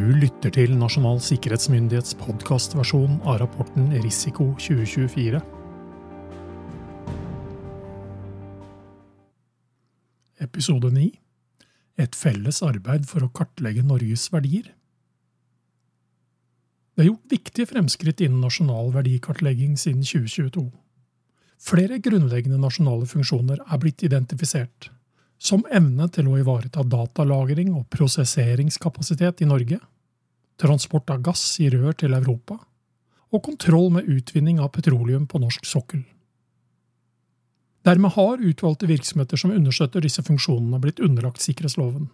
Du lytter til Nasjonal sikkerhetsmyndighets podkastversjon av rapporten Risiko 2024. Episode 9 Et felles arbeid for å kartlegge Norges verdier. Det er gjort viktige fremskritt innen nasjonal verdikartlegging siden 2022. Flere grunnleggende nasjonale funksjoner er blitt identifisert som evne til å ivareta datalagring og prosesseringskapasitet i Norge, transport av gass i rør til Europa og kontroll med utvinning av petroleum på norsk sokkel. Dermed har utvalgte virksomheter som understøtter disse funksjonene, blitt underlagt sikkerhetsloven.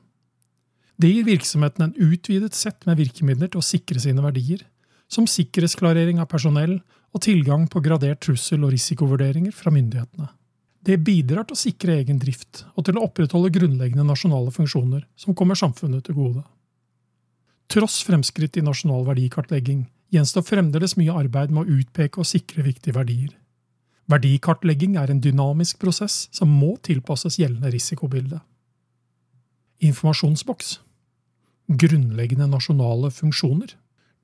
Det gir virksomheten en utvidet sett med virkemidler til å sikre sine verdier, som sikkerhetsklarering av personell og tilgang på gradert trussel- og risikovurderinger fra myndighetene. Det bidrar til å sikre egen drift og til å opprettholde grunnleggende nasjonale funksjoner som kommer samfunnet til gode. Tross fremskritt i nasjonal verdikartlegging gjenstår fremdeles mye arbeid med å utpeke og sikre viktige verdier. Verdikartlegging er en dynamisk prosess som må tilpasses gjeldende risikobilde. Informasjonsboks Grunnleggende nasjonale funksjoner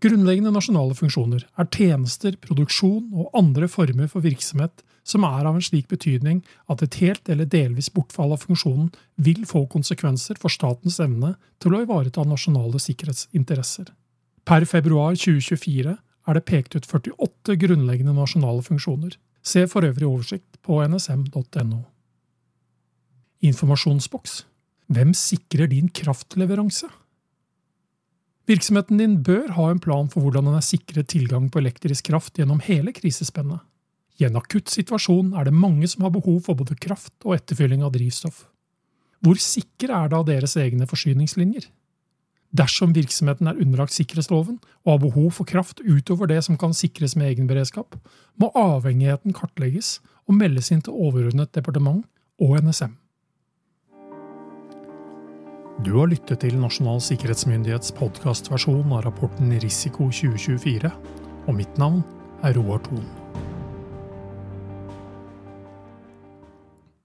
Grunnleggende nasjonale funksjoner er tjenester, produksjon og andre former for virksomhet som er av en slik betydning at et helt eller delvis bortfall av funksjonen vil få konsekvenser for statens evne til å ivareta nasjonale sikkerhetsinteresser. Per februar 2024 er det pekt ut 48 grunnleggende nasjonale funksjoner. Se for øvrig oversikt på nsm.no. Informasjonsboks Hvem sikrer din kraftleveranse? Virksomheten din bør ha en plan for hvordan den er sikret tilgang på elektrisk kraft gjennom hele krisespennet. I en akutt situasjon er det mange som har behov for både kraft og etterfylling av drivstoff. Hvor sikre er da deres egne forsyningslinjer? Dersom virksomheten er underlagt sikkerhetsloven og har behov for kraft utover det som kan sikres med egenberedskap, må avhengigheten kartlegges og meldes inn til overordnet departement og NSM. Du har lyttet til Nasjonal sikkerhetsmyndighets podkastversjon av rapporten Risiko 2024, og mitt navn er Roar Thon.